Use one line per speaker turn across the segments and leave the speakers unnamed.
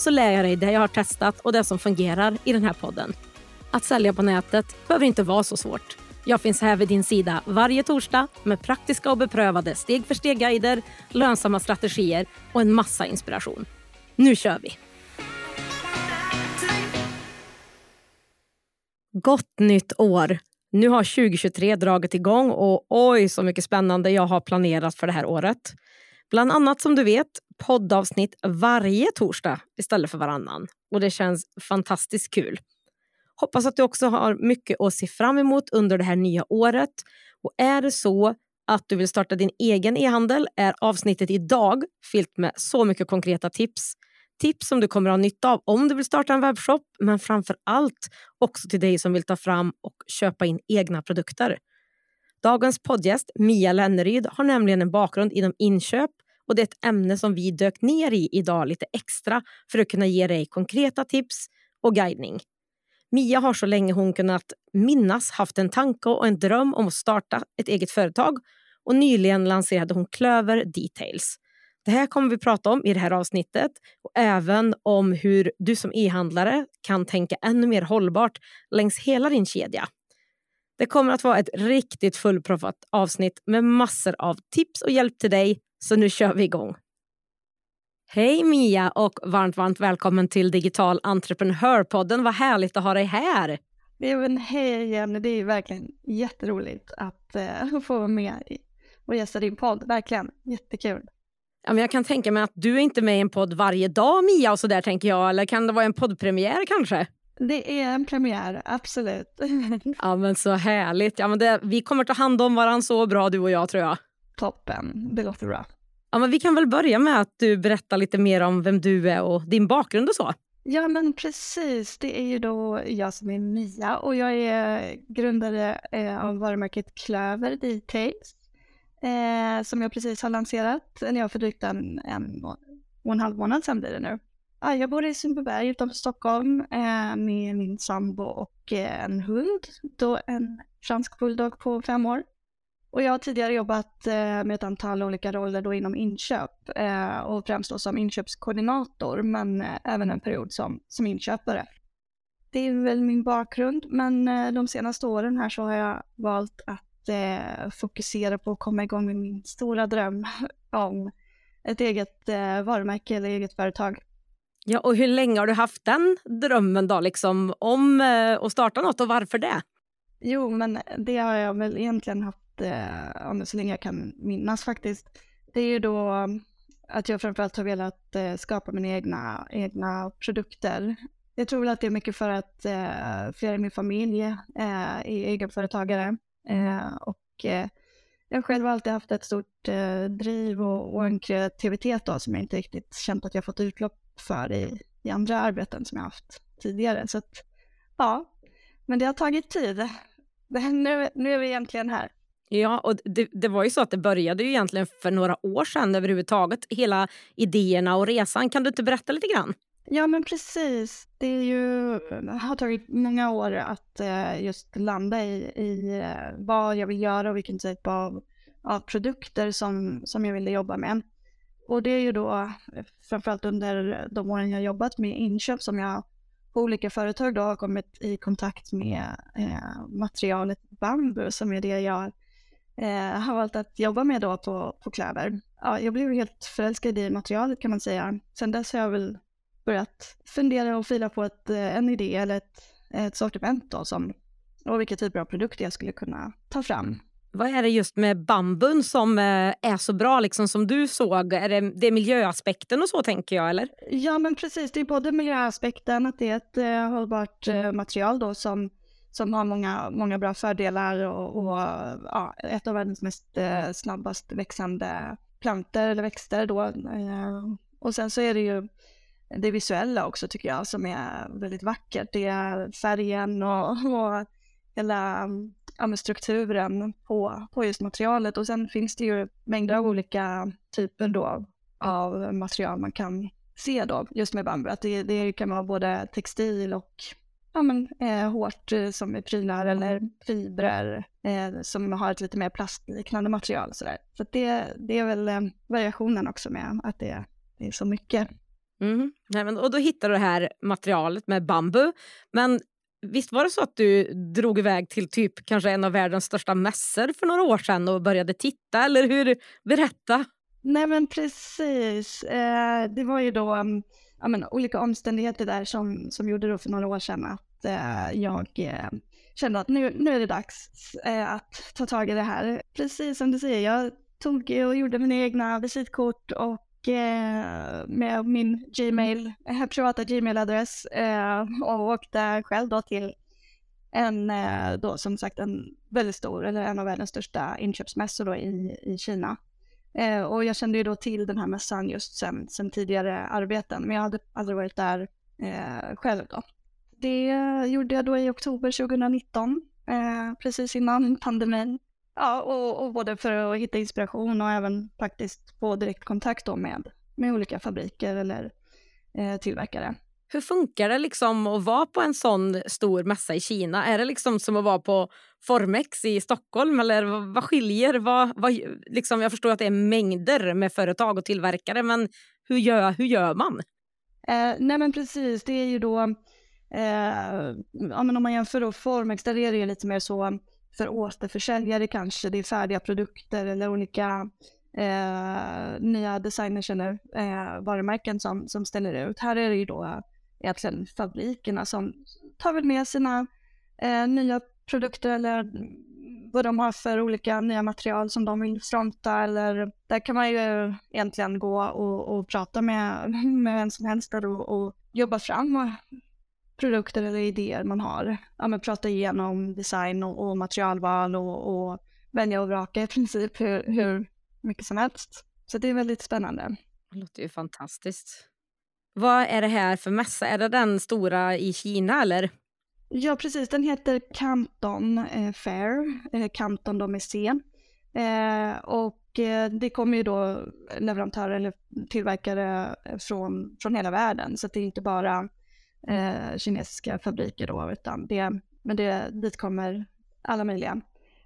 så lär jag dig det jag har testat och det som fungerar i den här podden. Att sälja på nätet behöver inte vara så svårt. Jag finns här vid din sida varje torsdag med praktiska och beprövade steg för steg-guider, lönsamma strategier och en massa inspiration. Nu kör vi! Gott nytt år! Nu har 2023 dragit igång och oj så mycket spännande jag har planerat för det här året. Bland annat som du vet poddavsnitt varje torsdag istället för varannan. Och det känns fantastiskt kul. Hoppas att du också har mycket att se fram emot under det här nya året. Och är det så att du vill starta din egen e-handel är avsnittet idag fyllt med så mycket konkreta tips. Tips som du kommer att ha nytta av om du vill starta en webbshop men framför allt också till dig som vill ta fram och köpa in egna produkter. Dagens poddgäst Mia Lenneryd har nämligen en bakgrund inom inköp och det är ett ämne som vi dök ner i idag lite extra för att kunna ge dig konkreta tips och guidning. Mia har så länge hon kunnat minnas haft en tanke och en dröm om att starta ett eget företag och nyligen lanserade hon Klöver Details. Det här kommer vi prata om i det här avsnittet och även om hur du som e-handlare kan tänka ännu mer hållbart längs hela din kedja. Det kommer att vara ett riktigt fullproppat avsnitt med massor av tips och hjälp till dig så nu kör vi igång. Hej Mia och varmt, varmt välkommen till Digital entreprenörpodden. Vad härligt att ha dig här.
Men hej Jenny, det är verkligen jätteroligt att uh, få vara med och gästa din podd. Verkligen jättekul.
Ja, men jag kan tänka mig att du är inte med i en podd varje dag Mia och så där tänker jag. Eller kan det vara en poddpremiär kanske?
Det är en premiär, absolut.
ja men så härligt. Ja, men det, vi kommer ta hand om varandra så bra du och jag tror jag.
Toppen, det låter bra.
Ja, men vi kan väl börja med att du berättar lite mer om vem du är och din bakgrund och så.
Ja men precis, det är ju då jag som är Mia och jag är grundare eh, av varumärket Klöver Details eh, som jag precis har lanserat, eller jag för drygt en, en och en halv månad sedan blir det nu. Ja, jag bor i Sundbyberg utanför Stockholm eh, med min sambo och eh, en hund, då en fransk bulldog på fem år. Och jag har tidigare jobbat eh, med ett antal olika roller då inom inköp eh, och främst då som inköpskoordinator men eh, även en period som, som inköpare. Det är väl min bakgrund men de senaste åren här så har jag valt att fokusera på att komma igång med min stora dröm om ett eget varumärke eller eget företag.
Ja, och hur länge har du haft den drömmen då, liksom, om att starta något och varför det?
Jo, men det har jag väl egentligen haft eh, så länge jag kan minnas faktiskt, det är ju då att jag framförallt har velat eh, skapa mina egna, egna produkter. Jag tror väl att det är mycket för att eh, flera i min familj eh, är egenföretagare eh, och eh, jag själv har alltid haft ett stort eh, driv och, och, en kreativitet då, som jag inte riktigt känt att jag fått utlopp för i, i andra arbeten som jag haft tidigare. Så att, ja, men det har tagit tid. Nu, nu är vi egentligen här.
Ja, och det, det, var ju så att det började ju egentligen för några år sedan överhuvudtaget. Hela idéerna och resan. Kan du inte berätta lite grann?
Ja, men precis. Det är ju, eh, har tagit många år att eh, just landa i, i eh, vad jag vill göra och vilken typ av, av produkter som, som jag ville jobba med. Och det är ju då eh, framförallt under de åren jag jobbat med inköp som jag på olika företag då har kommit i kontakt med eh, materialet bambu som är det jag eh, har valt att jobba med då på, på kläder. Ja, jag blev helt förälskad i materialet kan man säga. Sen dess har jag väl börjat fundera och fila på ett, eh, en idé eller ett, ett sortiment då som, och vilka typer av produkter jag skulle kunna ta fram.
Vad är det just med bambun som eh, är så bra liksom som du såg? Är det, det är miljöaspekten och så tänker jag eller?
Ja men precis, det är både miljöaspekten att det är ett eh, hållbart eh, material då som som har många, många bra fördelar och, och ja, ett av världens mest eh, snabbast växande planter eller växter då. Eh, och sen så är det ju det visuella också tycker jag som är väldigt vackert. Det är färgen och, och hela ja, strukturen på, på just materialet och sen finns det ju mängder av olika typer då av material man kan se då just med bambu. Att det, det kan vara både textil och ja, men, eh, hårt eh, som är prylar eller fibrer eh, som har ett lite mer plastliknande material. Så, där. så det, det är väl eh, variationen också med att det, det är så mycket.
Mm. Nej, men, och då hittade du det här materialet med bambu. Men visst var det så att du drog iväg till typ kanske en av världens största mässor för några år sedan och började titta, eller hur? Berätta!
Nej men precis. Eh, det var ju då um, men, olika omständigheter där som, som gjorde då för några år sedan att Eh, jag eh, kände att nu, nu är det dags eh, att ta tag i det här. Precis som du säger, jag tog och gjorde mina egna visitkort och eh, med min Gmail, eh, privata Gmail-adress eh, och åkte själv då till en, då som sagt en väldigt stor, eller en av världens största inköpsmässor då i, i Kina. Eh, och jag kände ju då till den här mässan just sen, sen tidigare arbeten, men jag hade aldrig varit där eh, själv då. Det gjorde jag då i oktober 2019, eh, precis innan pandemin. Ja, och, och, både för att hitta inspiration och även faktiskt få direktkontakt då med, med olika fabriker eller eh, tillverkare.
Hur funkar det liksom att vara på en sån stor mässa i Kina? Är det liksom som att vara på Formex i Stockholm eller vad, skiljer? Vad, vad, liksom, jag förstår att det är mängder med företag och tillverkare men hur gör, hur gör man?
Eh, nej men precis, det är ju då eh, ja, men om man jämför då Formex, där är det ju lite mer så för återförsäljare kanske, det är färdiga produkter eller olika eh, nya designers eller eh, varumärken som, som ställer ut. Här är det ju då egentligen fabrikerna som tar väl med sina eh, nya produkter eller vad de har för olika nya material som de vill fronta eller där kan man ju egentligen gå och, och prata med, med vem som helst och, och jobba fram produkter eller idéer man har. Ja, men prata igenom design och, och materialval och, och välja och vraka i princip hur, hur mycket som helst. Så det är väldigt spännande.
Det låter ju fantastiskt. Vad är det här för mässa? Är det den stora i Kina eller?
Ja, precis. Den heter Canton eh, Fair, Canton då med C. Eh, och eh, det kommer ju då leverantörer eller tillverkare från, från hela världen. Så det är inte bara eh, kinesiska fabriker då, utan det, men det, dit kommer alla möjliga.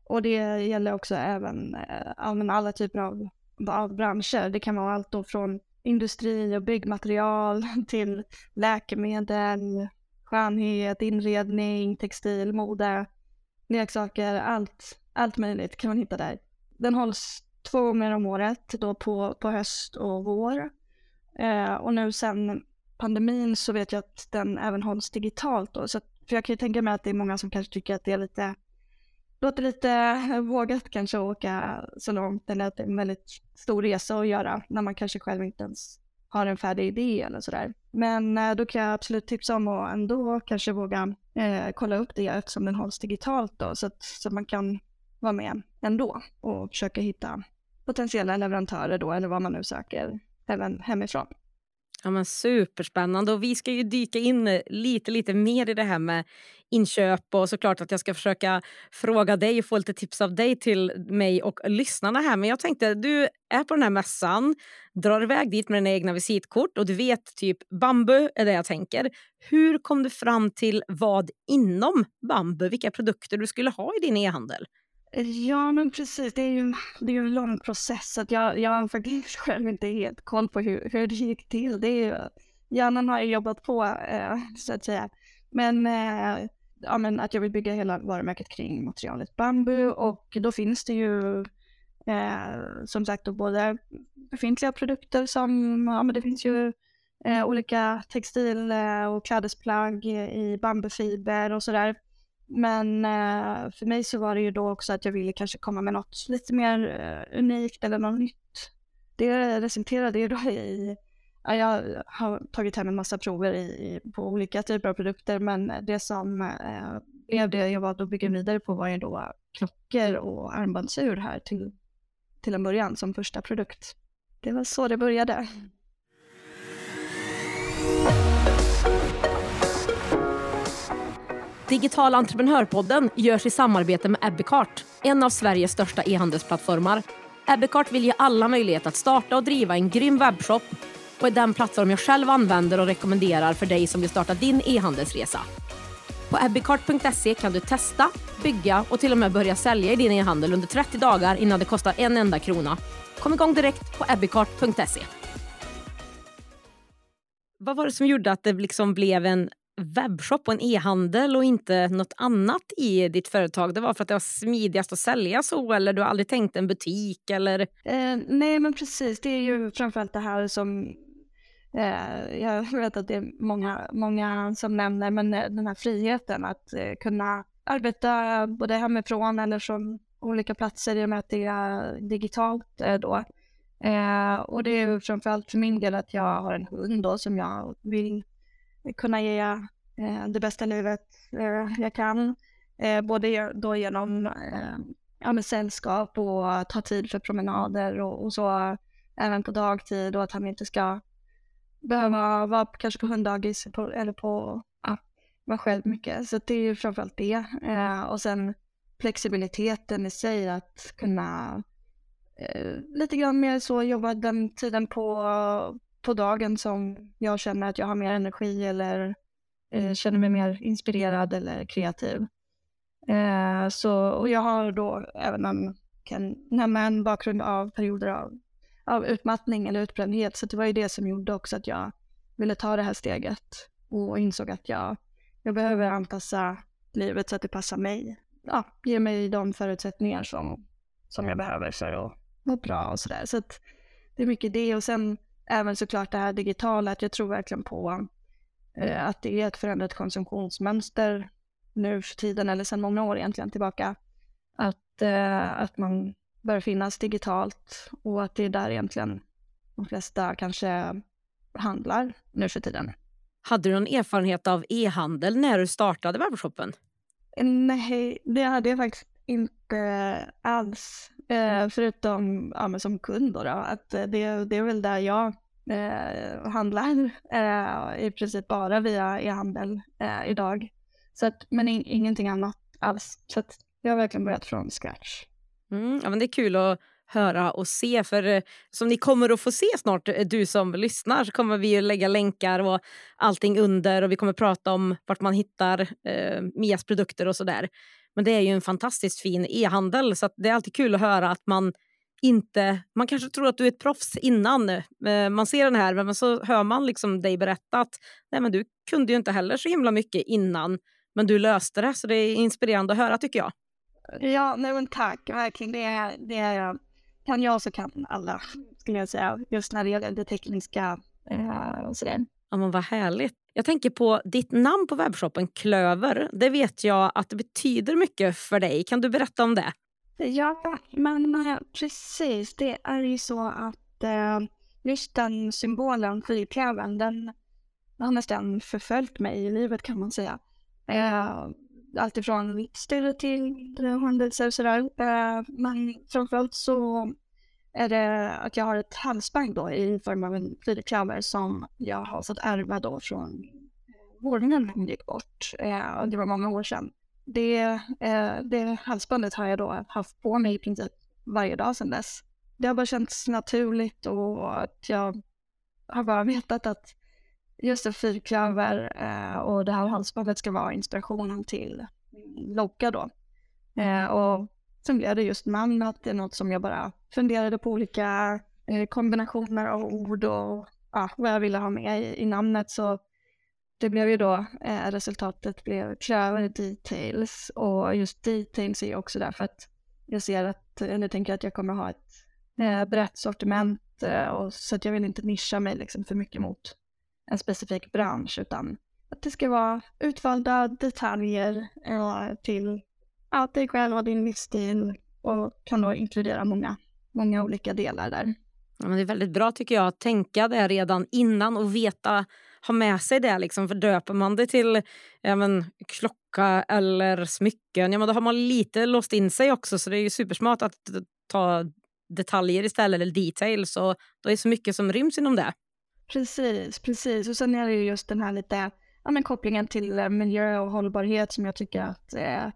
Och det gäller också även eh, alla typer av, av branscher. Det kan vara allt då från industri och byggmaterial till läkemedel, skönhet, inredning, textil, mode, leksaker, allt, allt möjligt kan man hitta där. Den hålls två gånger om året, då på, på höst och vår. Eh, och nu sen pandemin så vet jag att den även hålls digitalt då, så att, för jag kan ju tänka mig att det är många som kanske tycker att det är lite låter lite eh, vågat kanske att åka så långt eller att det är en väldigt stor resa att göra när man kanske själv inte ens har en färdig idé eller sådär. Men eh, då kan jag absolut tipsa om att ändå kanske våga eh, kolla upp det eftersom den hålls digitalt då så att, så att man kan vara med ändå och försöka hitta potentiella leverantörer då eller vad man nu söker även hemifrån.
Ja, men superspännande och vi ska ju dyka in eh, lite, lite mer i det här med inköp och såklart att jag ska försöka fråga dig och få lite tips av dig till mig och lyssnarna här. Men jag tänkte, du är på den här mässan, drar iväg dit med dina egna visitkort och du vet typ bambu är det jag tänker. Hur kom du fram till vad inom bambu, vilka produkter du skulle ha i din e-handel?
Ja, men precis. Det är ju, det är ju en lång process. Att jag, jag har faktiskt själv inte helt koll på hur, hur det gick till. Det är ju, hjärnan har ju jobbat på, eh, så att säga. Men, eh, ja, men att jag vill bygga hela varumärket kring materialet bambu och då finns det ju eh, som sagt då både befintliga produkter som, ja men det finns ju eh, olika textil och klädesplagg i bambufiber och sådär. Men eh, för mig så var det ju då också att jag ville kanske komma med något lite mer eh, unikt eller något nytt. Det resulterade ju då i, ja, jag har tagit hem en massa prover i, på olika typer av produkter men det som eh, blev det jag var att bygga vidare på var ju då klockor och armbandsur här till, till en början som första produkt. Det var så det började.
Digital entreprenörpodden görs i samarbete med Ebbecart, en av Sveriges största e-handelsplattformar. Ebbecart vill ge alla möjlighet att starta och driva en grym webbshop och är den plattform jag själv använder och rekommenderar för dig som vill starta din e-handelsresa. På ebbecart.se kan du testa, bygga och till och med börja sälja i din e-handel under 30 dagar innan det kostar en enda krona. Kom igång direkt på ebbecart.se. Vad var det som gjorde att det liksom blev en webbshop och en e-handel och inte något annat i ditt företag? Det var för att det var smidigast att sälja så eller du har aldrig tänkt en butik eller?
Eh, nej men precis, det är ju framförallt det här som eh, jag vet att det är många, många som nämner, men eh, den här friheten att eh, kunna arbeta både hemifrån eller från olika platser i och med att det är digitalt eh, då. Eh, och det är framförallt för min del att jag har en hund då som jag vill kunna ge eh, det bästa livet eh, jag kan. Eh, både då genom eh, ja, med sällskap och ta tid för promenader och, och, så även på dagtid och att han inte ska behöva vara kanske på hunddagis på, eller på ja, vara själv mycket. Så det är ju framförallt det. Eh, och sen flexibiliteten i sig att kunna eh, lite grann mer så jobba den tiden på, på dagen som jag känner att jag har mer energi eller eh, känner mig mer inspirerad eller kreativ. Eh, så, och jag har då även en, kan en bakgrund av perioder av, av utmattning eller utbrändhet. Så det var ju det som gjorde också att jag ville ta det här steget och insåg att jag, jag behöver anpassa livet så att det passar mig. Ja, ge mig de förutsättningar som, som jag behöver för att må bra och sådär. Så att det är mycket det och sen även såklart det här digitala, att jag tror verkligen på eh, att det är ett förändrat konsumtionsmönster nu för tiden, eller sedan många år egentligen tillbaka, att, eh, att man bör finnas digitalt och att det är där egentligen de flesta kanske handlar nu för tiden.
Hade du någon erfarenhet av e-handel när du startade webbshoppen?
Nej, det hade jag faktiskt inte alls. Eh, förutom ja, som kund då, då, att det, det är väl där jag eh, handlar eh, i princip bara via e-handel eh, idag. Så att, men in, ingenting annat alls. Så att jag har verkligen börjat från scratch.
Mm, ja, men det är kul att höra och se. För eh, som ni kommer att få se snart, eh, du som lyssnar, så kommer vi att lägga länkar och allting under och vi kommer prata om vart man hittar eh, Mias produkter och sådär. Men det är ju en fantastiskt fin e-handel så det är alltid kul att höra att man inte... Man kanske tror att du är ett proffs innan eh, man ser den här men så hör man liksom dig berätta att nej, men du kunde ju inte heller så himla mycket innan men du löste det. Så det är inspirerande att höra tycker jag.
Ja, nej men tack. Verkligen. Det, är, det är, kan jag så kan alla, skulle jag säga. Just när det gäller det tekniska eh, och sådär.
Ja, men vad härligt. Jag tänker på ditt namn på webbshoppen, Klöver. Det vet jag att det betyder mycket för dig. Kan du berätta om det?
Ja, men precis. Det är ju så att eh, just den symbolen, fyrklövern, den har nästan förföljt mig i livet kan man säga. Eh, Alltifrån livsstil till händelser och sådär. Eh, men framförallt så är det att jag har ett halsband då i form av en fyrklöver som jag har fått ärva då från eh, vårdnaden när hon gick bort. Eh, det var många år sedan det, eh, det halsbandet har jag då haft på mig i princip varje dag sedan dess. Det har bara känts naturligt och att jag har bara vetat att just en fyrklöver eh, och det här halsbandet ska vara inspirationen till logga då. Eh, och sen blev det just namnet, det är något som jag bara funderade på olika kombinationer av ord och ja, vad jag ville ha med i, i namnet så det blev ju då, eh, resultatet blev Klöver Details och just Details är ju också därför att jag ser att, eh, nu tänker jag att jag kommer ha ett eh, brett sortiment eh, och så att jag vill inte nischa mig liksom för mycket mot en specifik bransch utan att det ska vara utvalda detaljer eh, till ja, dig själv och din livsstil och kan då inkludera många, många olika delar där.
Ja, men det är väldigt bra tycker jag att tänka det redan innan och veta ha med sig det. Liksom. För döper man det till ja, men, klocka eller smycken, ja, men då har man lite låst in sig också. Så det är ju supersmart att ta detaljer istället, eller details. Och då är det så mycket som ryms inom det.
Precis, precis. Och sen är det ju just den här lite ja, men kopplingen till eh, miljö och hållbarhet som jag tycker att eh,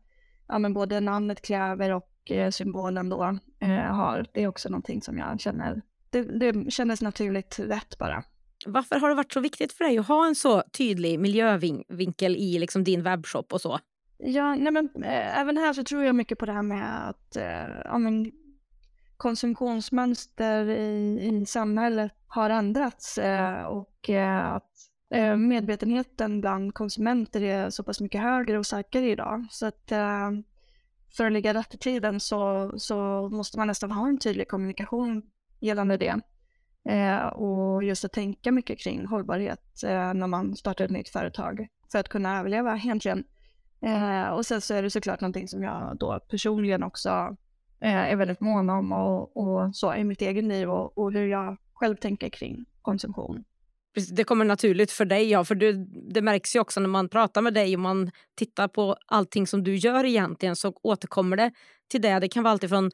ja, men både namnet kräver och eh, symbolen då eh, har. Det är också någonting som jag känner, det, det kändes naturligt rätt bara.
Varför har det varit så viktigt för dig att ha en så tydlig miljövinkel i liksom din webbshop och så?
Ja, nej men, äh, även här så tror jag mycket på det här med att äh, ja, konsumtionsmönster i, i samhället har ändrats äh, och att medvetenheten bland konsumenter är så pass mycket högre och starkare idag. Så att för att ligga rätt i tiden så, så måste man nästan ha en tydlig kommunikation gällande det. Eh, och just att tänka mycket kring hållbarhet eh, när man startar ett nytt företag för att kunna överleva egentligen. Eh, och sen så är det såklart någonting som jag då personligen också eh, är väldigt mån om och, och, så i mitt eget liv och, och hur jag själv tänker kring konsumtion.
Det kommer naturligt för dig, ja, för du, det märks ju också när man pratar med dig och man tittar på allting som du gör egentligen så återkommer det till det. Det kan vara alltifrån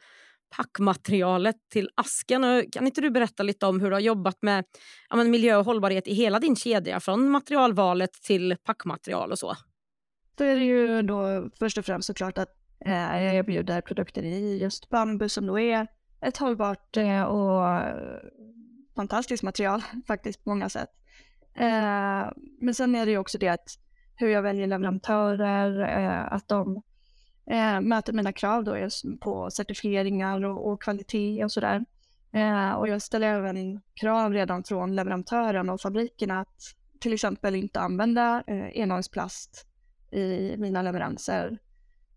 packmaterialet till asken. kan inte du berätta lite om hur du har jobbat med ja, miljö och hållbarhet i hela din kedja från materialvalet till packmaterial och så?
Då är det ju då först och främst såklart att eh, jag erbjuder produkter i just bambu som då är ett hållbart eh, och fantastiskt material faktiskt på många sätt. Eh, men sen är det ju också det att hur jag väljer leverantörer, eh, att de eh, möter mina krav då på certifieringar och, och kvalitet och sådär. Eh, och jag ställer även krav redan från leverantören och fabrikerna att till exempel inte använda eh, engångsplast i mina leveranser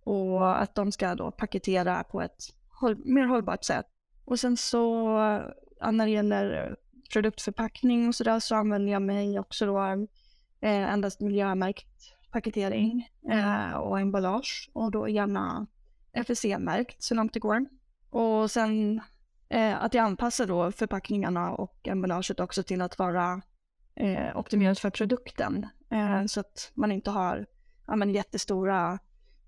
och att de ska då paketera på ett håll mer hållbart sätt. Och sen så när det gäller produktförpackning och sådär så använder jag mig också då eh, endast miljömärkt paketering eh, och emballage och då gärna FSC-märkt så långt det går. Och sen eh, att jag anpassar då förpackningarna och emballaget också till att vara eh, optimerat för produkten. Eh, så att man inte har ja, men, jättestora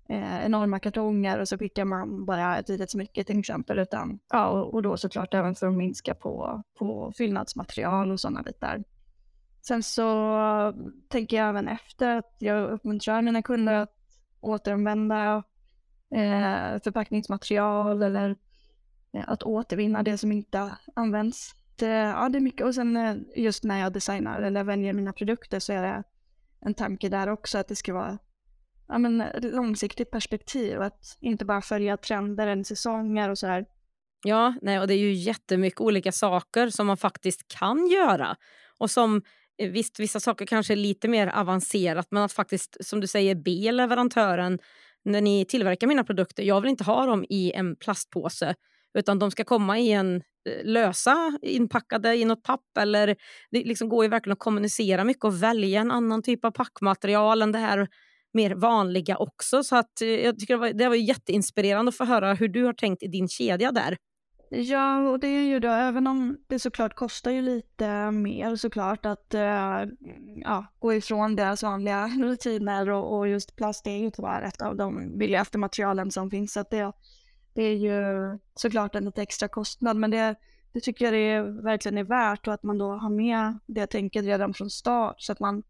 eh, enorma kartonger och så skickar man bara ett litet smycke till exempel. Utan, ja, och, och då såklart även för att minska på, på fyllnadsmaterial och sådana bitar. Sen så tänker jag även efter att jag uppmuntrar mina kunder att återanvända eh, förpackningsmaterial eller eh, att återvinna det som inte används. Det, ja, det är mycket. Och sen eh, just när jag designar eller väljer mina produkter så är det en tanke där också att det ska vara ja, men, långsiktigt perspektiv. Att inte bara följa trender eller säsonger och så här.
Ja, nej, och det är ju jättemycket olika saker som man faktiskt kan göra och som Eh, visst, vissa saker kanske är lite mer avancerat men att faktiskt, som du säger, be leverantören när ni tillverkar mina produkter, jag vill inte ha dem i en plastpåse utan de ska komma i en eh, lösa, inpackade i något papp eller det liksom går ju verkligen att kommunicera mycket och välja en annan typ av packmaterial än det här mer vanliga också. Så att eh, jag tycker det var, det var jätteinspirerande att få höra hur du har tänkt i din kedja där.
Ja, och det är ju då, även om det såklart kostar ju lite mer såklart att äh, ja, gå ifrån deras vanliga rutiner och, och just plast är ju tyvärr ett av de billigaste materialen som finns. Så att det, det är ju såklart en lite extra kostnad, men det, det tycker jag det verkligen är värt och att man då har med det tänket redan från start så att man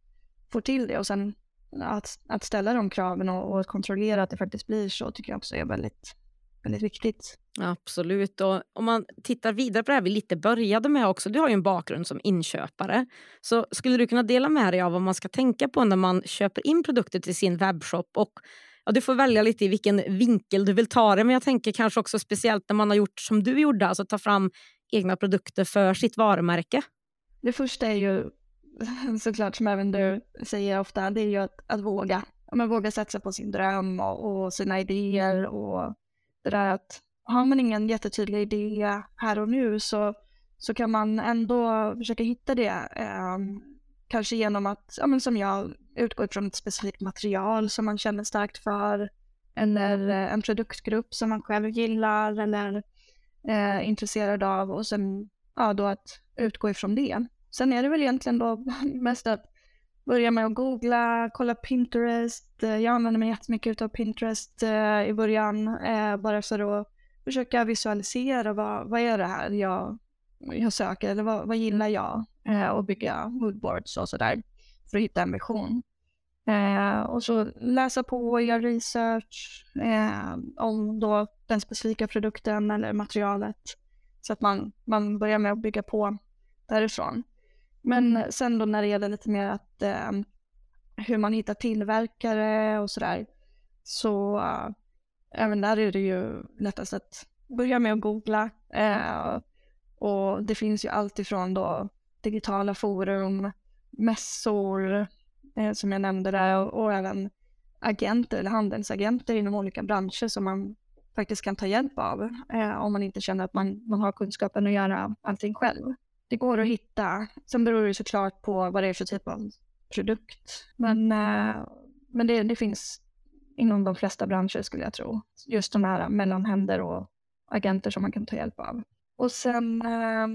får till det och sen att, att ställa de kraven och, och kontrollera att det faktiskt blir så tycker jag också är väldigt väldigt viktigt.
Absolut. Och om man tittar vidare på det här vi lite började med också. Du har ju en bakgrund som inköpare. Så skulle du kunna dela med dig av vad man ska tänka på när man köper in produkter till sin webbshop? Och ja, du får välja lite i vilken vinkel du vill ta det. Men jag tänker kanske också speciellt när man har gjort som du gjorde, alltså ta fram egna produkter för sitt varumärke.
Det första är ju såklart som även du säger ofta, det är ju att, att våga. Man våga satsa på sin dröm och, och sina idéer och det där att har man ingen jättetydlig idé här och nu så, så kan man ändå försöka hitta det. Eh, kanske genom att, ja, men som jag, utgå ifrån ett specifikt material som man känner starkt för. Eller eh, en produktgrupp som man själv gillar eller är eh, intresserad av. Och sen ja, då att utgå ifrån det. Sen är det väl egentligen då mest att börja med att googla, kolla Pinterest. Eh, jag använder mig jättemycket av Pinterest eh, i början eh, bara för att försöka visualisera vad, vad är det här jag, jag söker eller vad, vad gillar jag och bygga moodboards och sådär för att hitta en vision. Och så läsa på och göra research om då den specifika produkten eller materialet. Så att man, man börjar med att bygga på därifrån. Men sen då när det gäller lite mer att eh, hur man hittar tillverkare och sådär. Så uh, även där är det ju lättast att börja med att googla. Uh, och det finns ju allt ifrån då digitala forum, mässor uh, som jag nämnde där och, och även agenter eller handelsagenter inom olika branscher som man faktiskt kan ta hjälp av om man inte känner att man, man har kunskapen att göra allting själv. Det går att hitta. Sen beror det såklart på vad det är för typ av produkt. Men, äh, men det, det, finns inom de flesta branscher skulle jag tro. Just de här mellanhänder och agenter som man kan ta hjälp av. Och sen äh,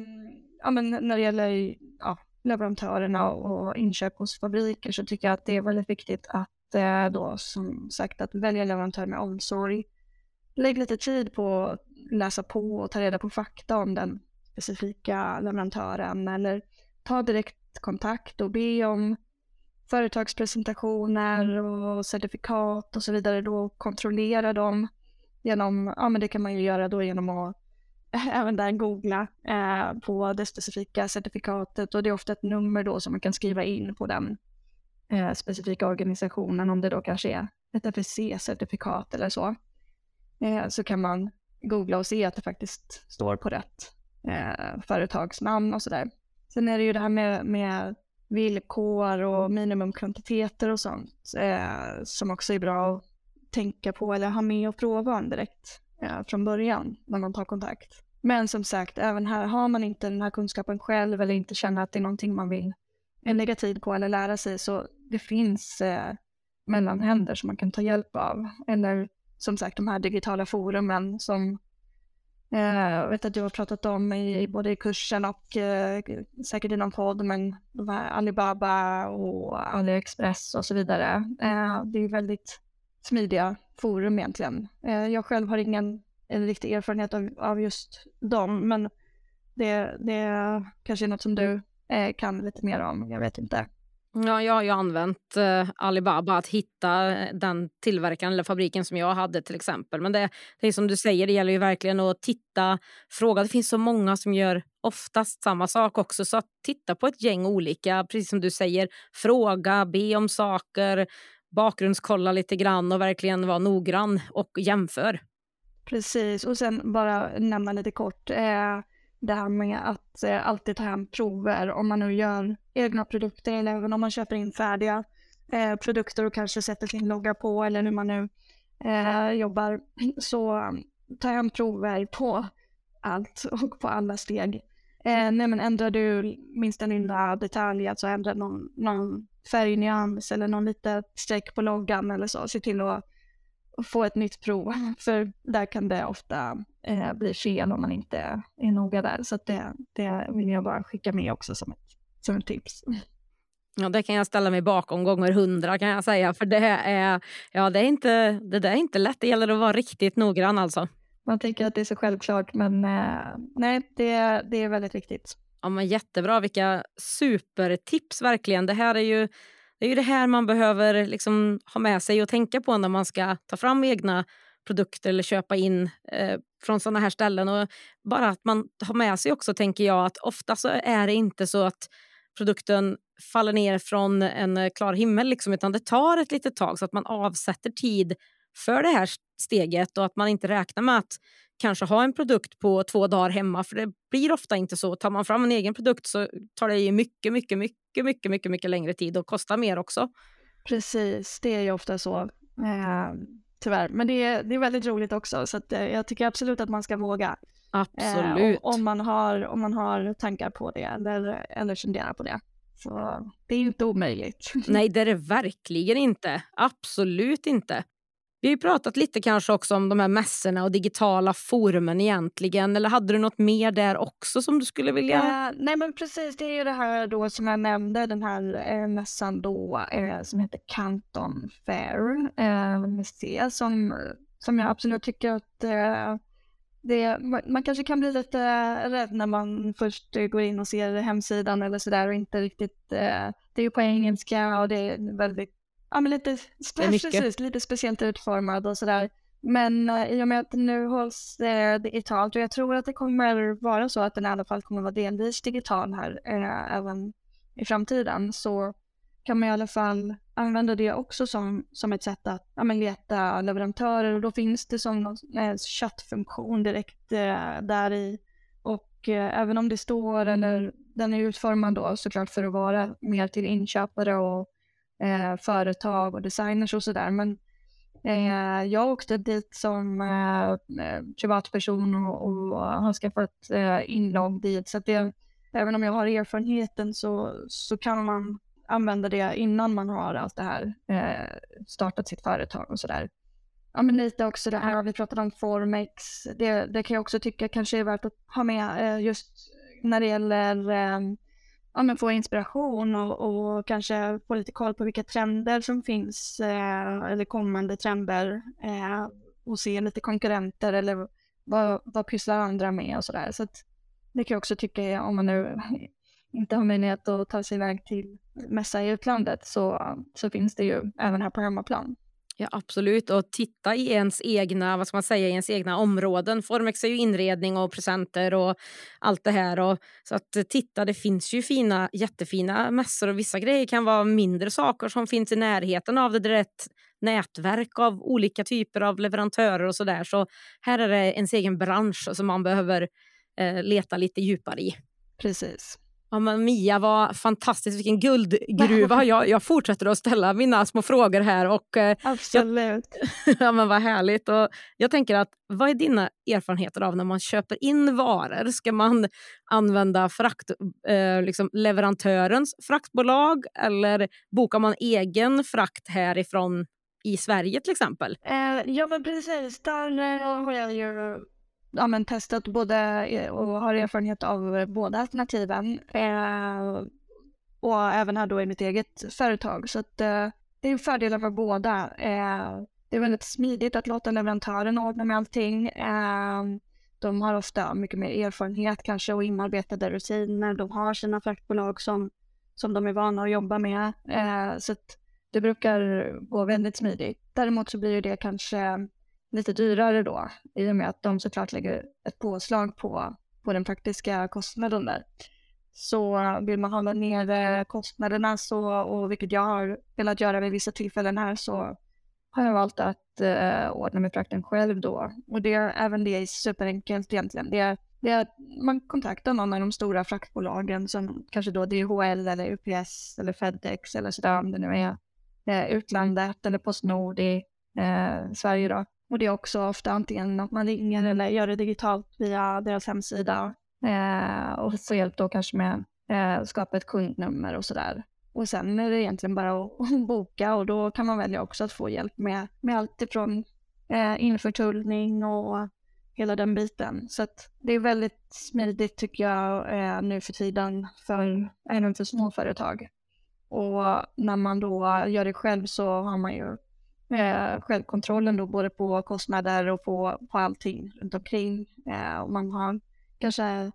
ja, men när det gäller ja, leverantörerna och inköp hos fabriker så tycker jag att det är väldigt viktigt att äh, då som sagt att välja leverantör med omsorg. Lägg lite tid på att läsa på och ta reda på fakta om den specifika leverantören eller ta direkt kontakt och be om företagspresentationer mm. och certifikat och så vidare då kontrollera dem genom, ja men det kan man ju göra då genom att även där googla eh, på det specifika certifikatet och det är ofta ett nummer då som man kan skriva in på den eh, specifika organisationen om det då kanske är ett FSC-certifikat eller så. Eh, så kan man googla och se att det faktiskt står på rätt eh, företagsnamn och sådär. Sen är det ju det här med, med villkor och minimumkvantiteter och sånt eh, som också är bra att tänka på eller ha med och prova direkt eh, från början när man tar kontakt. Men som sagt, även här har man inte den här kunskapen själv eller inte känner att det är någonting man vill lägga tid på eller lära sig så det finns eh, mellanhänder som man kan ta hjälp av. Eller som sagt de här digitala forumen som jag vet att du har pratat om i, både i kursen och eh, säkert i någon podd, men de här Alibaba och AliExpress och så vidare. Eh, det är väldigt smidiga forum egentligen. jag själv har ingen riktig erfarenhet av, av just dem, men det, det kanske är något som du kan lite mer om, jag vet inte.
Ja, jag har ju använt eh, Alibaba att hitta eh, den tillverkaren eller fabriken som jag hade till exempel. Men det, det är som du säger, det gäller ju verkligen att titta, fråga. Det finns så många som gör oftast samma sak också. Så att titta på ett gäng olika, precis som du säger, fråga, be om saker, bakgrundskolla lite grann och verkligen vara noggrann och jämför.
Precis, och sen bara nämna lite kort. Eh det här med att eh, alltid ta hem prover om man nu gör egna produkter eller även om man köper in färdiga eh, produkter och kanske sätter sin logga på eller hur man nu eh, jobbar. Så mm, ta hem prover på allt och på alla steg. Eh, nej men ändrar du minsta lilla detalj, alltså ändra någon, någon färgnyans eller någon litet streck på loggan eller så, se till att få ett nytt prov. För där kan det ofta eh, bli fel om man inte är noga där. Så det, det vill jag bara skicka med också som ett, som ett tips.
Ja, det kan jag ställa mig bakom gånger hundra kan jag säga. För det är, ja, det är inte, det där är inte lätt. Det gäller att vara riktigt noggrann alltså.
Man tänker att det är så självklart, men eh, nej, det, det är väldigt viktigt.
Ja, men jättebra, vilka supertips verkligen. Det här är ju det är ju det här man behöver liksom ha med sig och tänka på när man ska ta fram egna produkter eller köpa in eh, från såna här ställen. Och bara att man har med sig också, tänker jag, att ofta så är det inte så att produkten faller ner från en klar himmel, liksom, utan det tar ett litet tag så att man avsätter tid för det här steget och att man inte räknar med att kanske ha en produkt på två dagar hemma, för det blir ofta inte så. Tar man fram en egen produkt så tar det ju mycket, mycket, mycket, mycket, mycket, mycket längre tid och kostar mer också.
Precis, det är ju ofta så. Eh, tyvärr, men det är, det är väldigt roligt också, så att, eh, jag tycker absolut att man ska våga.
Absolut.
Eh, om, man har, om man har tankar på det eller, eller funderar på det. Så det är ju inte omöjligt.
Nej, det är det verkligen inte. Absolut inte. Vi har ju pratat lite kanske också om de här mässorna och digitala forumen egentligen. Eller hade du något mer där också som du skulle vilja?
Uh, nej men precis, det är ju det här då som jag nämnde, den här eh, mässan då eh, som heter Canton Fair eh, som, som jag absolut tycker att eh, det, man kanske kan bli lite rädd när man först går in och ser hemsidan eller sådär och inte riktigt, eh, det är ju på engelska och det är väldigt ja, men lite, precis, lite speciellt utformad och sådär. Men uh, i och med att det nu hålls uh, digitalt och jag tror att det kommer vara så att den i alla fall kommer vara delvis digital här uh, även i framtiden så kan man i alla fall använda det också som, som ett sätt att ja, men leta leverantörer. Och då finns det som en chattfunktion direkt där i. Och även om det står eller den är utformad då såklart för att vara mer till inköpare och företag och designers och sådär men Eh, jag åkte dit som eh, privatperson och, och har skaffat eh, inlogg dit. Så det, även om jag har erfarenheten så, så kan man använda det innan man har allt det här, eh, startat sitt företag och sådär. Ja, men lite också det här, vi pratade om Formex, det, det kan jag också tycka kanske är värt att ha med eh, just när det gäller eh, ja, men få inspiration och, och, kanske få lite koll på vilka trender som finns eh, eller kommande trender eh, och se lite konkurrenter eller vad, vad pysslar andra med och sådär. Så att det kan jag också tycka om man nu inte har möjlighet att ta sig iväg till mässa i utlandet så, så finns det ju även här på hemmaplan.
Ja, absolut. Och titta i ens egna, vad ska man säga, i ens egna områden. Formex är ju inredning och presenter och allt det här. Och, så att eh, titta, det finns ju fina, jättefina mässor och vissa grejer kan vara mindre saker som finns i närheten av det. Det är ett nätverk av olika typer av leverantörer och så där. Så här är det ens egen bransch som man behöver eh, leta lite djupare i.
Precis.
Men Mia var fantastisk, vilken guldgruva. Jag, jag fortsätter att ställa mina små frågor här. Och,
eh, Absolut.
Jag, ja, men vad härligt. Och jag tänker att, vad är dina erfarenheter av när man köper in varor? Ska man använda frakt, eh, liksom leverantörens fraktbolag eller bokar man egen frakt härifrån i Sverige till exempel?
Eh, ja men precis, där har jag ju ja, men testat både eh, och har erfarenhet av båda alternativen. Eh, och även här då i mitt eget företag. Så att, eh, det är fördelar med båda. Eh, det är väldigt smidigt att låta leverantören ordna med allting. Eh, de har ofta mycket mer erfarenhet kanske och inarbetade rutiner. De har sina fraktbolag som, som de är vana att jobba med. Eh, så att det brukar gå väldigt smidigt. Däremot så blir det kanske lite dyrare då i och med att de såklart lägger ett påslag på, på den praktiska kostnaden där. Så vill man hålla ner kostnaderna så, och vilket jag har velat göra vid vissa tillfällen här så har jag valt att eh, ordna med frakten själv då. Och det, även det är superenkelt egentligen. Det, det är att man kontaktar någon av de stora fraktbolagen som kanske då DHL eller UPS eller Fedex eller sådär om det nu är eh, utlandet eller Postnord i eh, Sverige då. Och det är också ofta antingen att man ringer eller gör det digitalt via deras hemsida. Eh, och få hjälp då kanske med att eh, skapa ett kundnummer och sådär. Och sen är det egentligen bara att, boka och då kan man välja också att få hjälp med, med allt ifrån eh, införtullning och hela den biten. Så att det är väldigt smidigt tycker jag eh, nu för tiden för, även för småföretag. Och när man då gör det själv så har man ju eh, självkontrollen då både på kostnader och på, på allting runt omkring. Eh, och man har kanske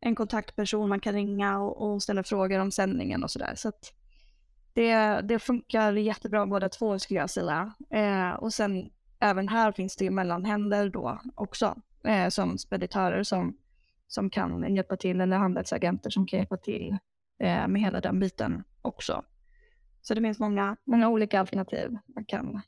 en kontaktperson man kan ringa och, och ställa frågor om sändningen och sådär. Så att det, det funkar jättebra båda två skulle jag säga. Eh, och sen även här finns det ju mellanhänder då också eh, som speditörer som, som kan hjälpa till eller handelsagenter som kan hjälpa till eh, med hela den biten också. Så det finns många, många olika alternativ man kan,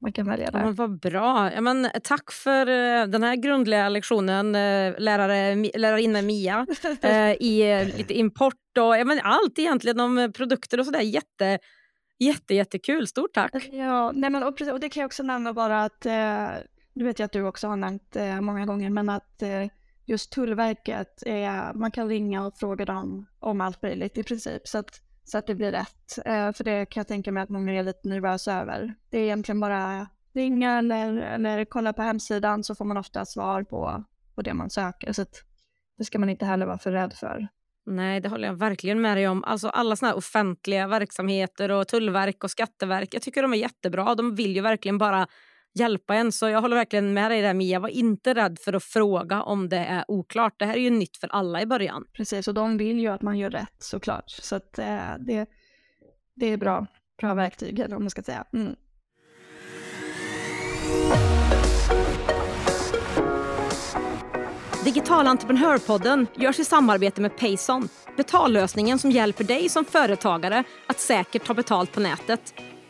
man kan välja där.
Ja, men vad bra. Ja, men, tack för uh, den här grundliga lektionen, uh, lärare, lärarinnan Mia, i lite import och ja, men allt egentligen om produkter och sådär. Jätte, jätte, jättekul. Stort tack.
Ja, nej, men, och, och det kan jag också nämna bara att, du vet jag att du också har nämnt många gånger, men att just Tullverket, man kan ringa och fråga dem om allt möjligt i princip. Så att så att det blir rätt. Eh, för det kan jag tänka mig att många är lite nervösa över. Det är egentligen bara ringa eller, eller kolla på hemsidan så får man ofta svar på, på det man söker. Så att det ska man inte heller vara för rädd för.
Nej, det håller jag verkligen med dig om. Alltså alla såna offentliga verksamheter och tullverk och skatteverk, jag tycker de är jättebra. De vill ju verkligen bara hjälpa en. Så jag håller verkligen med dig där Mia. Var inte rädd för att fråga om det är oklart. Det här är ju nytt för alla i början.
Precis, och de vill ju att man gör rätt såklart. Så att, eh, det, det är bra bra verktyg, eller vad man ska säga. Mm.
Digital entreprenörpodden görs i samarbete med Payson. Betallösningen som hjälper dig som företagare att säkert ta betalt på nätet.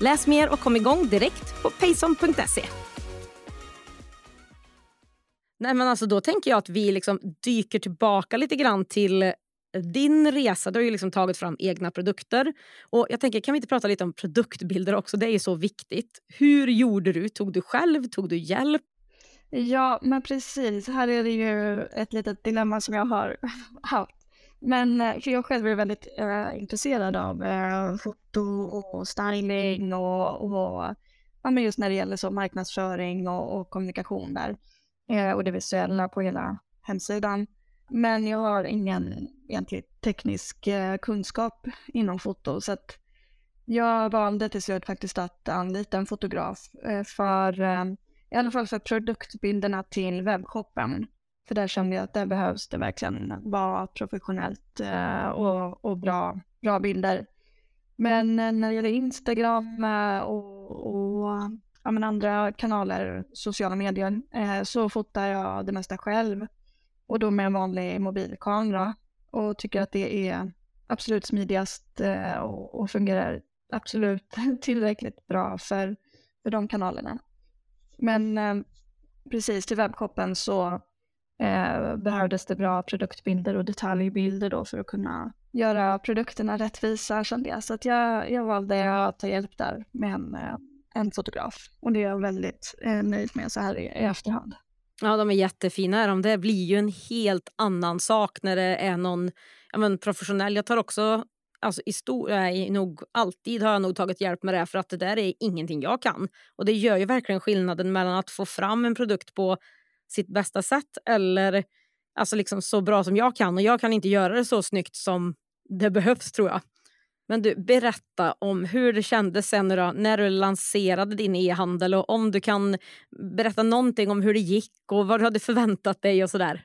Läs mer och kom igång direkt på payson.se. Nej, men alltså då tänker jag att vi liksom dyker tillbaka lite grann till din resa. Du har ju liksom tagit fram egna produkter. Och jag tänker, Kan vi inte prata lite om produktbilder också? Det är ju så viktigt. Hur gjorde du? Tog du själv? Tog du hjälp?
Ja, men precis. Här är det ju ett litet dilemma som jag har haft. Men eh, för jag själv är väldigt äh, intresserad av äh, foto och styling och, och ja, men just när det gäller så marknadsföring och, och kommunikation där. Äh, och det visuella på hela hemsidan. Men jag har ingen egentlig teknisk kunskap inom foto så att jag valde till slut faktiskt att anlita en fotograf för i alla fall för produktbilderna till webbshoppen. För där kände jag att där behövs det verkligen vara professionellt eh, och, och bra, bra bilder. Men eh, när det gäller Instagram eh, och, och ja, men andra kanaler, sociala medier, eh, så fotar jag det mesta själv. Och då med en vanlig mobilkamera. Och tycker att det är absolut smidigast eh, och, och fungerar absolut tillräckligt bra för, för de kanalerna. Men eh, precis till webbshoppen så eh, behövdes det bra produktbilder och detaljbilder då för att kunna göra produkterna rättvisa kände jag. Så att jag, jag valde att ta hjälp där med en, eh, en fotograf. Och det är jag väldigt eh, nöjd med så här i, i efterhand.
Ja, de är jättefina. Det blir ju en helt annan sak när det är någon ja, men professionell. Jag tar också alltså i stor, nej, nog alltid har jag nog tagit hjälp med det för att det där är ingenting jag kan. Och det gör ju verkligen skillnaden mellan att få fram en produkt på sitt bästa sätt eller alltså liksom så bra som jag kan. Och jag kan inte göra det så snyggt som det behövs tror jag. Men du, berätta om hur det kändes sen då, när du lanserade din e-handel och om du kan berätta någonting om hur det gick och vad du hade förväntat dig och sådär.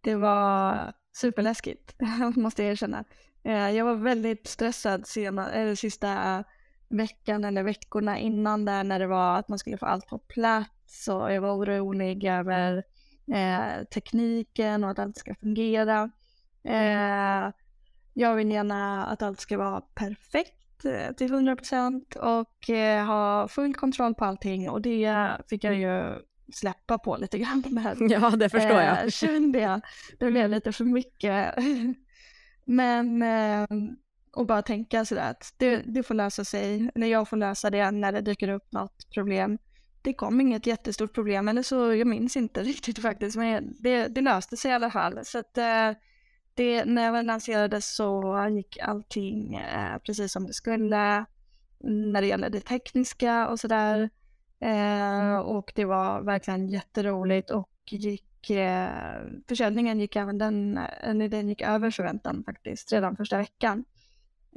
Det var superläskigt, måste jag erkänna. Eh, jag var väldigt stressad sena, eller sista veckan eller veckorna innan där när det var att man skulle få allt på plats och jag var orolig över eh, tekniken och att allt ska fungera. Eh, jag vill gärna att allt ska vara perfekt eh, till 100 procent och eh, ha full kontroll på allting och det fick jag ju släppa på lite grann med.
Ja, det förstår jag.
Eh, kände jag. Det blev lite för mycket. Men eh, och bara tänka sådär att det, det får lösa sig, eller jag får lösa det när det dyker upp något problem. Det kom inget jättestort problem, eller så, jag minns inte riktigt faktiskt, men det, det löste sig i alla fall. Så att eh, det, när jag lanserades så gick allting eh, precis som det skulle när det gäller det tekniska och sådär. Eh, och det var verkligen jätteroligt och gick eh, försäljningen gick även den, eller den gick över förväntan faktiskt redan första veckan.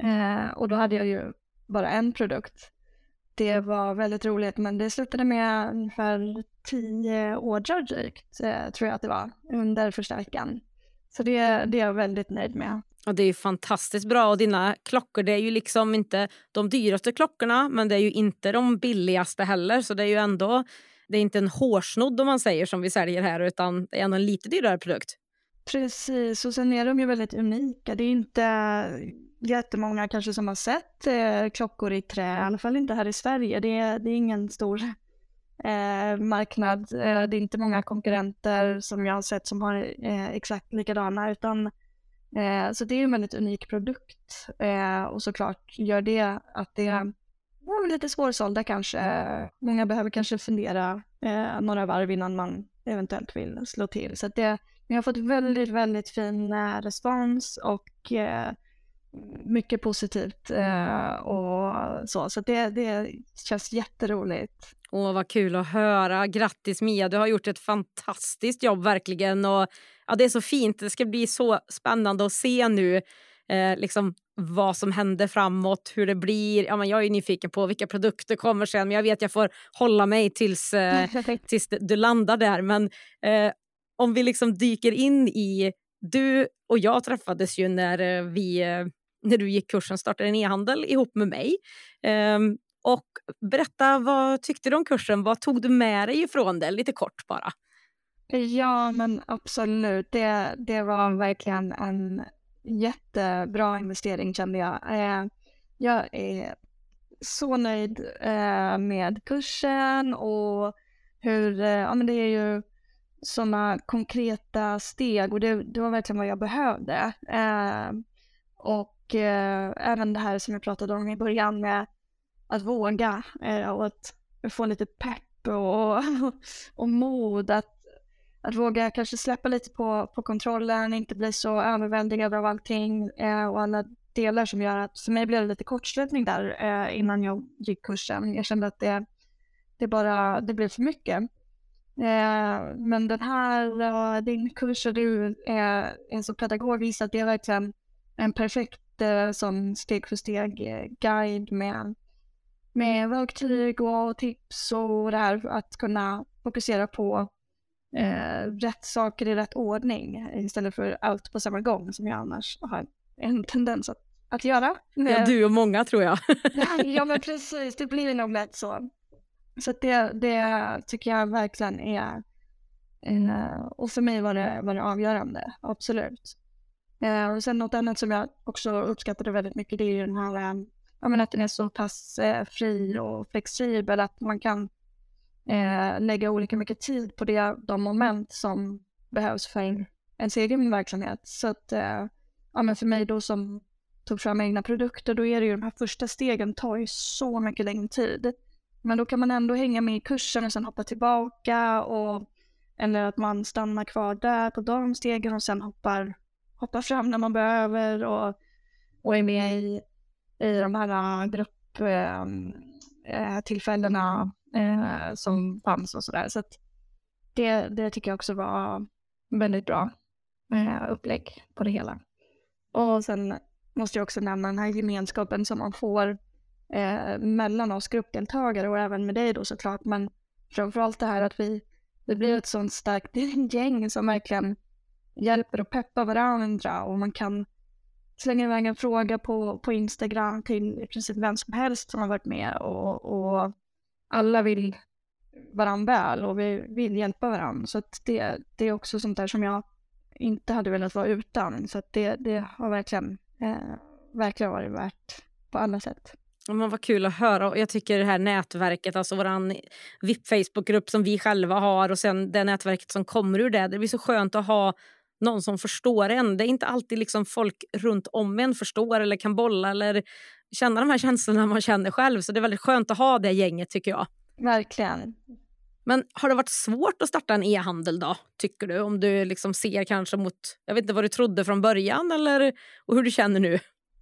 Eh, och då hade jag ju bara en produkt. Det var väldigt roligt men det slutade med ungefär tio ordrar drygt, eh, tror jag att det var, under första veckan. Så det, det är jag väldigt nöjd med.
Ja, det är fantastiskt bra. Och dina klockor det är ju liksom inte de dyraste klockorna men det är ju inte de billigaste heller. Så det är ju ändå det är inte en hårsnodd om man säger som vi säljer här utan det är ändå en lite dyrare produkt.
Precis, och sen är de ju väldigt unika. Det är inte jättemånga kanske som har sett eh, klockor i trä, i alla fall inte här i Sverige. Det är, det är ingen stor eh, marknad. Eh, det är inte många konkurrenter som jag har sett som har eh, exakt likadana, utan eh, så det är en väldigt unik produkt eh, och såklart gör det att det ja, lite svårsålda kanske. Många behöver kanske fundera eh, några varv innan man eventuellt vill slå till. Så att det, vi har fått väldigt, väldigt fin eh, respons och eh, mycket positivt eh, och så. Så det, det känns jätteroligt.
Åh, vad kul att höra. Grattis Mia, du har gjort ett fantastiskt jobb verkligen. Och, ja, det är så fint. Det ska bli så spännande att se nu eh, liksom, vad som händer framåt, hur det blir. Ja, men jag är nyfiken på vilka produkter kommer sen, men jag vet att jag får hålla mig tills, eh, tills du landar där. Men eh, om vi liksom dyker in i... Du och jag träffades ju när, eh, vi, eh, när du gick kursen Starta en e-handel ihop med mig. Um, och berätta, vad tyckte du om kursen? Vad tog du med dig ifrån det? Lite kort bara.
Ja, men absolut. Det, det var verkligen en jättebra investering kände jag. Eh, jag är så nöjd eh, med kursen och hur, eh, ja men det är ju sådana konkreta steg och det, det, var verkligen vad jag behövde. Eh, och Eh, även det här som jag pratade om i början med att våga eh, och att få lite pepp och, och mod att att våga kanske släppa lite på, på kontrollen, inte bli så överväldigad av allting eh, och alla delar som gör att för mig blev det lite kortslutning där eh, innan jag gick kursen. Jag kände att det, det bara, det blev för mycket. Eh, men den här, eh, din kurs och du är, är så pedagogisk att det är verkligen en perfekt uh, sån steg för steg uh, guide med, med verktyg och tips och det här att kunna fokusera på eh, rätt saker i rätt ordning istället för allt på samma gång som jag annars har en tendens att, att göra.
Ja, du och många tror jag.
ja, men precis. Det blir nog lätt så. Så det, det tycker jag verkligen är... Eh, och för mig var det, var det avgörande, absolut. Eh, och sen något annat som jag också uppskattade väldigt mycket det är ju den här eh, ja, men att den är så pass eh, fri och flexibel att man kan eh, lägga olika mycket tid på det, de moment som behövs för ens egen verksamhet. Så att, eh, ja, men för mig då som tog fram egna produkter, då är det ju de här första stegen tar ju så mycket längre tid. Men då kan man ändå hänga med i kursen och sen hoppa tillbaka och eller att man stannar kvar där på de stegen och sen hoppar, hoppar fram när man behöver och, och är med i, i de här äh, grupptillfällena ähm, äh, eh, äh, eh, som fanns och sådär. Så att det, det tycker jag också var väldigt bra eh, upplägg på det hela. Och sen måste jag också nämna den här gemenskapen som man får eh, mellan oss gruppdeltagare och även med dig då såklart. Men framförallt det här att vi, vi blir ett sånt starkt gäng som verkligen hjälper och peppar varandra och man kan slänga iväg en fråga på, på Instagram till i princip vem som helst som har varit med och, och alla vill varandra väl och vi vill hjälpa varandra. Så det, det är också sånt där som jag inte hade velat vara utan. Så det, det har verkligen, eh, verkligen varit värt på alla sätt.
Men vad kul att höra. Jag tycker det här nätverket, alltså vår VIP Facebookgrupp som vi själva har och sen det nätverket som kommer ur det. Det blir så skönt att ha någon som förstår en. Det är inte alltid liksom folk runt om en förstår eller kan bolla eller känna de här känslorna man känner själv. Så det är väldigt skönt att ha det gänget tycker jag.
Verkligen.
Men har det varit svårt att starta en e-handel då, tycker du? Om du liksom ser kanske mot, jag vet inte vad du trodde från början eller och hur du känner nu?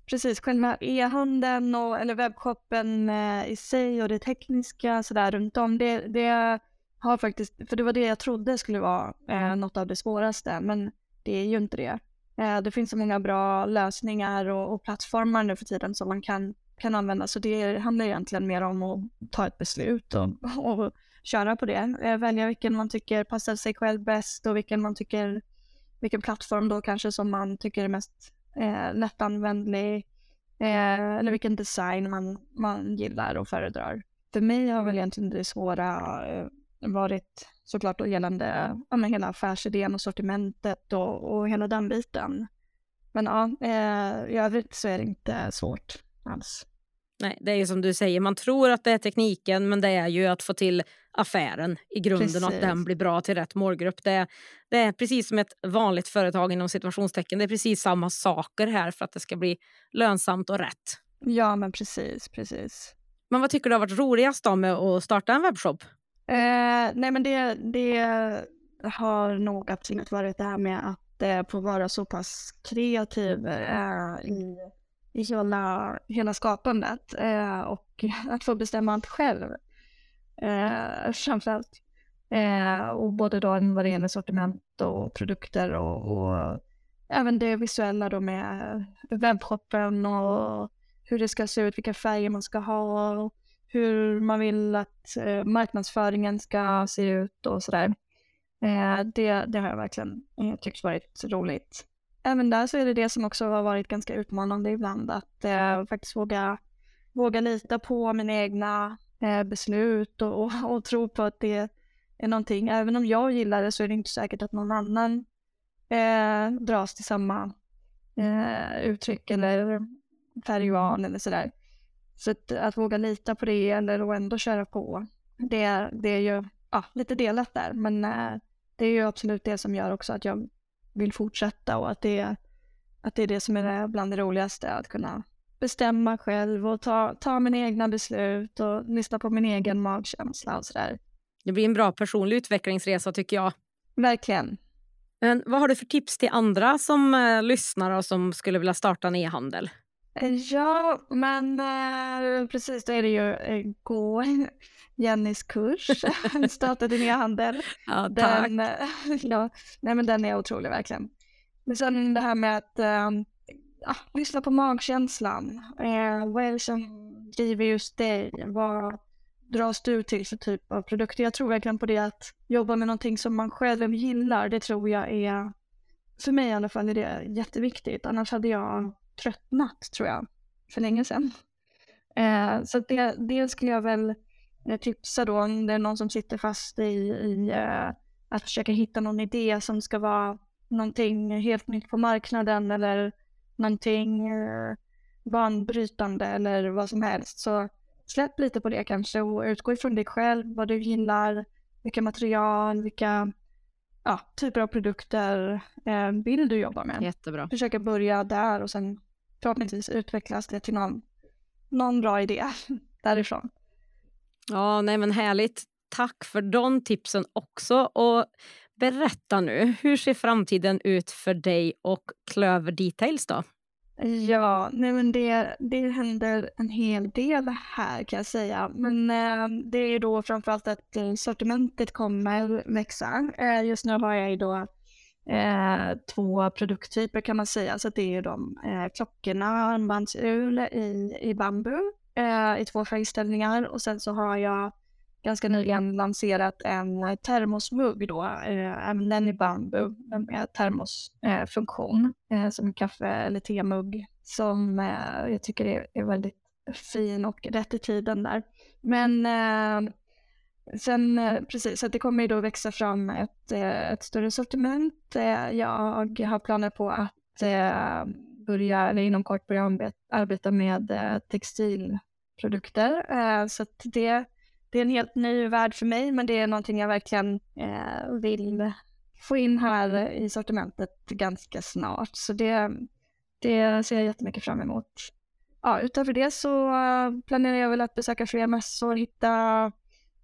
Precis, själva e-handeln och, eller webbshoppen eh, i sig och det tekniska sådär runt om, det, det har faktiskt, för det var det jag trodde skulle vara eh, något av det svåraste, men det är ju inte det. Eh, det finns så många bra lösningar och, och, plattformar nu för tiden som man kan, kan använda. Så det handlar egentligen mer om att ta ett beslut och, och köra på det. Eh, välja vilken man tycker passar sig själv bäst och vilken man tycker, vilken plattform då kanske som man tycker är mest eh, lättanvändlig. Eh, eller vilken design man, man gillar och föredrar. För mig har väl egentligen det svåra eh, varit såklart då gällande ja, men hela affärsidén och sortimentet och, och hela den biten. Men ja, eh, i övrigt så är det inte svårt alls.
Nej, det är ju som du säger, man tror att det är tekniken men det är ju att få till affären i grunden precis. och att den blir bra till rätt målgrupp. Det, det är precis som ett vanligt företag inom situationstecken. Det är precis samma saker här för att det ska bli lönsamt och rätt.
Ja, men precis, precis.
Men vad tycker du har varit roligast då med att starta en webbshop?
Eh, nej men det, det har nog absolut varit det här med att eh, få vara så pass kreativ eh, i, i hela, hela skapandet eh, och att få bestämma allt själv eh, framförallt. Eh, och både då vad det gäller sortiment och produkter och, och även det visuella då med webbshoppen och hur det ska se ut, vilka färger man ska ha, hur man vill att eh, marknadsföringen ska se ut och sådär. Eh, det, det har jag verkligen eh, tyckt varit roligt. Även där så är det det som också har varit ganska utmanande ibland, att eh, faktiskt våga, våga lita på mina egna eh, beslut och, och, och, tro på att det är någonting. Även om jag gillar det så är det inte säkert att någon annan eh, dras till samma eh, uttryck eller färgvan eller sådär. Så att, att, våga lita på det eller att ändå köra på, det, det är ju ja, lite delat där. Men eh, det är ju absolut det som gör också att jag vill fortsätta och att det, att det är det som är bland det roligaste, att kunna bestämma själv och ta, ta mina egna beslut och lyssna på min egen magkänsla och sådär.
Det blir en bra personlig utvecklingsresa tycker jag.
Verkligen.
Men vad har du för tips till andra som eh, lyssnar och som skulle vilja starta en e-handel?
Ja, men eh, precis, då är det ju eh, gå Jennys kurs, Starta din e-handel.
Ja, tack. Den,
ja, nej, men den är otrolig verkligen. Men sen det här med att äh, lyssna på magkänslan. Äh, vad är det som driver just dig? Vad dras du till för typ av produkter? Jag tror verkligen på det att jobba med någonting som man själv gillar. Det tror jag är, för mig i alla fall, är det jätteviktigt. Annars hade jag tröttnat, tror jag, för länge sedan. Eh, så det, det skulle jag väl eh, tipsa då om det är någon som sitter fast i, i eh, att försöka hitta någon idé som ska vara någonting helt nytt på marknaden eller någonting eh, banbrytande eller vad som helst. Så släpp lite på det kanske och utgå ifrån dig själv, vad du gillar, vilka material, vilka ja, typer av produkter eh, vill du jobba med.
Jättebra.
Försöka börja där och sen förhoppningsvis utvecklas det till någon, någon bra idé därifrån.
Ja, nej men härligt. Tack för de tipsen också. Och berätta nu, hur ser framtiden ut för dig och Klöver Details då?
Ja, nej men det, det händer en hel del här kan jag säga. Men eh, det är ju då framförallt att eh, sortimentet kommer växa. Eh, just nu har jag ju då eh, två produkttyper kan man säga. Så det är ju de eh, klockorna, armbandsur i, i bambu eh, i två färgställningar och sen så har jag ganska nyligen lanserat en eh, termosmugg då, eh, även den i bambu med termosfunktion eh, eh, som kaffe eller temugg som eh, jag tycker är, är, väldigt fin och rätt i tiden där. Men sen precis, så det kommer ju då växa fram ett, ett större sortiment. jag har planer på att börja, eller inom kort börja arbeta med textilprodukter. Så att det, det är en helt ny värld för mig, men det är någonting jag verkligen eh, vill få in här i sortimentet ganska snart. Så det, det ser jag jättemycket fram emot. Ja, utöver det så planerar jag väl att besöka fler mässor, hitta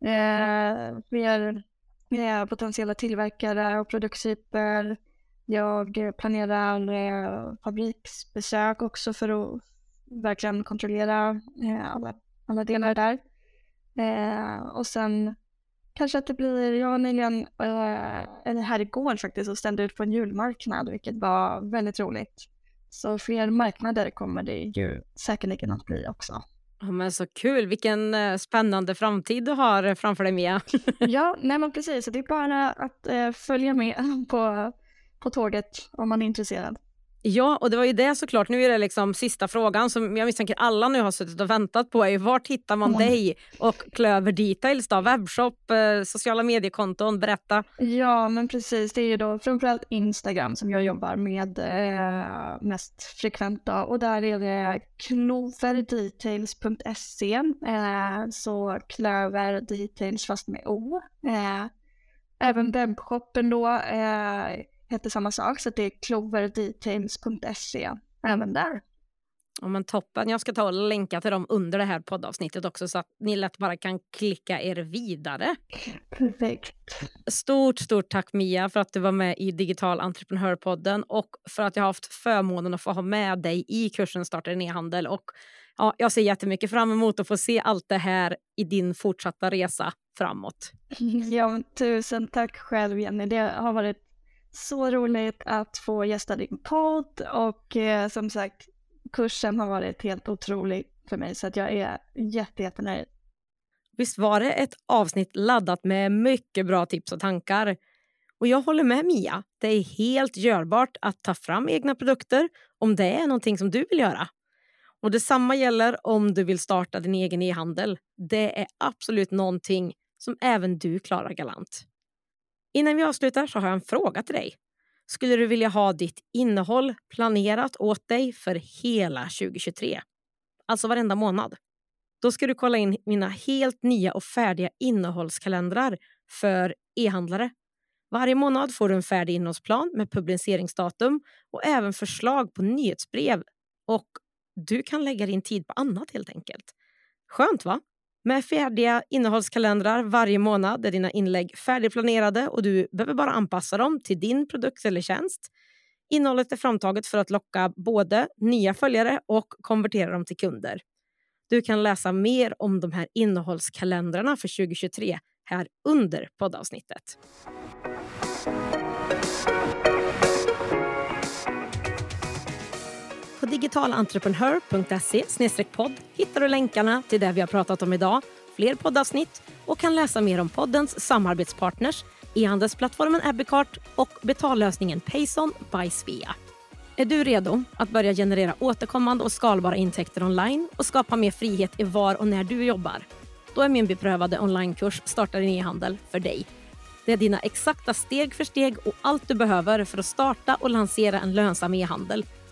eh, fler, fler potentiella tillverkare och produkttyper, jag planerar eh, fabriksbesök också för att verkligen kontrollera eh, alla, alla delar där. Eh, och sen kanske att det blir, jag var nyligen, eh, eller här igår faktiskt, och ställde ut på en julmarknad, vilket var väldigt roligt. Så fler marknader kommer det ju säkerligen att bli också.
Ja, men så kul! Vilken eh, spännande framtid du har framför dig, Mia.
ja, nej men precis. Det är bara att eh, följa med på på tåget om man är intresserad.
Ja, och det var ju det såklart. Nu är det liksom sista frågan som jag misstänker alla nu har suttit och väntat på. Är, vart hittar man mm. dig och Klöver Details då? Webbshop, eh, sociala mediekonton, berätta.
Ja, men precis. Det är ju då framförallt Instagram som jag jobbar med eh, mest frekvent då. Och där är det cloverdetails.se. Eh, så Klöver Details fast med O. Eh, även webbshoppen då eh, heter samma sak, så det är cloverdetails.se även där.
Ja, men toppen. Jag ska ta och länka till dem under det här poddavsnittet också så att ni lätt bara kan klicka er vidare.
Perfekt.
Stort, stort tack Mia för att du var med i Digital Entreprenörpodden och för att jag har haft förmånen att få ha med dig i kursen Starta din e-handel. Och ja, jag ser jättemycket fram emot att få se allt det här i din fortsatta resa framåt.
Ja, tusen tack själv Jenny. Det har varit så roligt att få gästa din podd och eh, som sagt kursen har varit helt otrolig för mig så att jag är jätte, jättenöjd.
Visst var det ett avsnitt laddat med mycket bra tips och tankar? Och jag håller med Mia. Det är helt görbart att ta fram egna produkter om det är någonting som du vill göra. Och Detsamma gäller om du vill starta din egen e-handel. Det är absolut någonting som även du klarar galant. Innan vi avslutar så har jag en fråga till dig. Skulle du vilja ha ditt innehåll planerat åt dig för hela 2023? Alltså varenda månad. Då ska du kolla in mina helt nya och färdiga innehållskalendrar för e-handlare. Varje månad får du en färdig innehållsplan med publiceringsdatum och även förslag på nyhetsbrev. Och du kan lägga din tid på annat helt enkelt. Skönt va? Med färdiga innehållskalendrar varje månad är dina inlägg färdigplanerade och du behöver bara anpassa dem till din produkt eller tjänst. Innehållet är framtaget för att locka både nya följare och konvertera dem till kunder. Du kan läsa mer om de här innehållskalendrarna för 2023 här under poddavsnittet. digitalentreprenör.se podd hittar du länkarna till det vi har pratat om idag, fler poddavsnitt och kan läsa mer om poddens samarbetspartners, e-handelsplattformen Abbeycart och betallösningen Payson by Svea. Är du redo att börja generera återkommande och skalbara intäkter online och skapa mer frihet i var och när du jobbar? Då är min beprövade onlinekurs Starta din e-handel för dig. Det är dina exakta steg för steg och allt du behöver för att starta och lansera en lönsam e-handel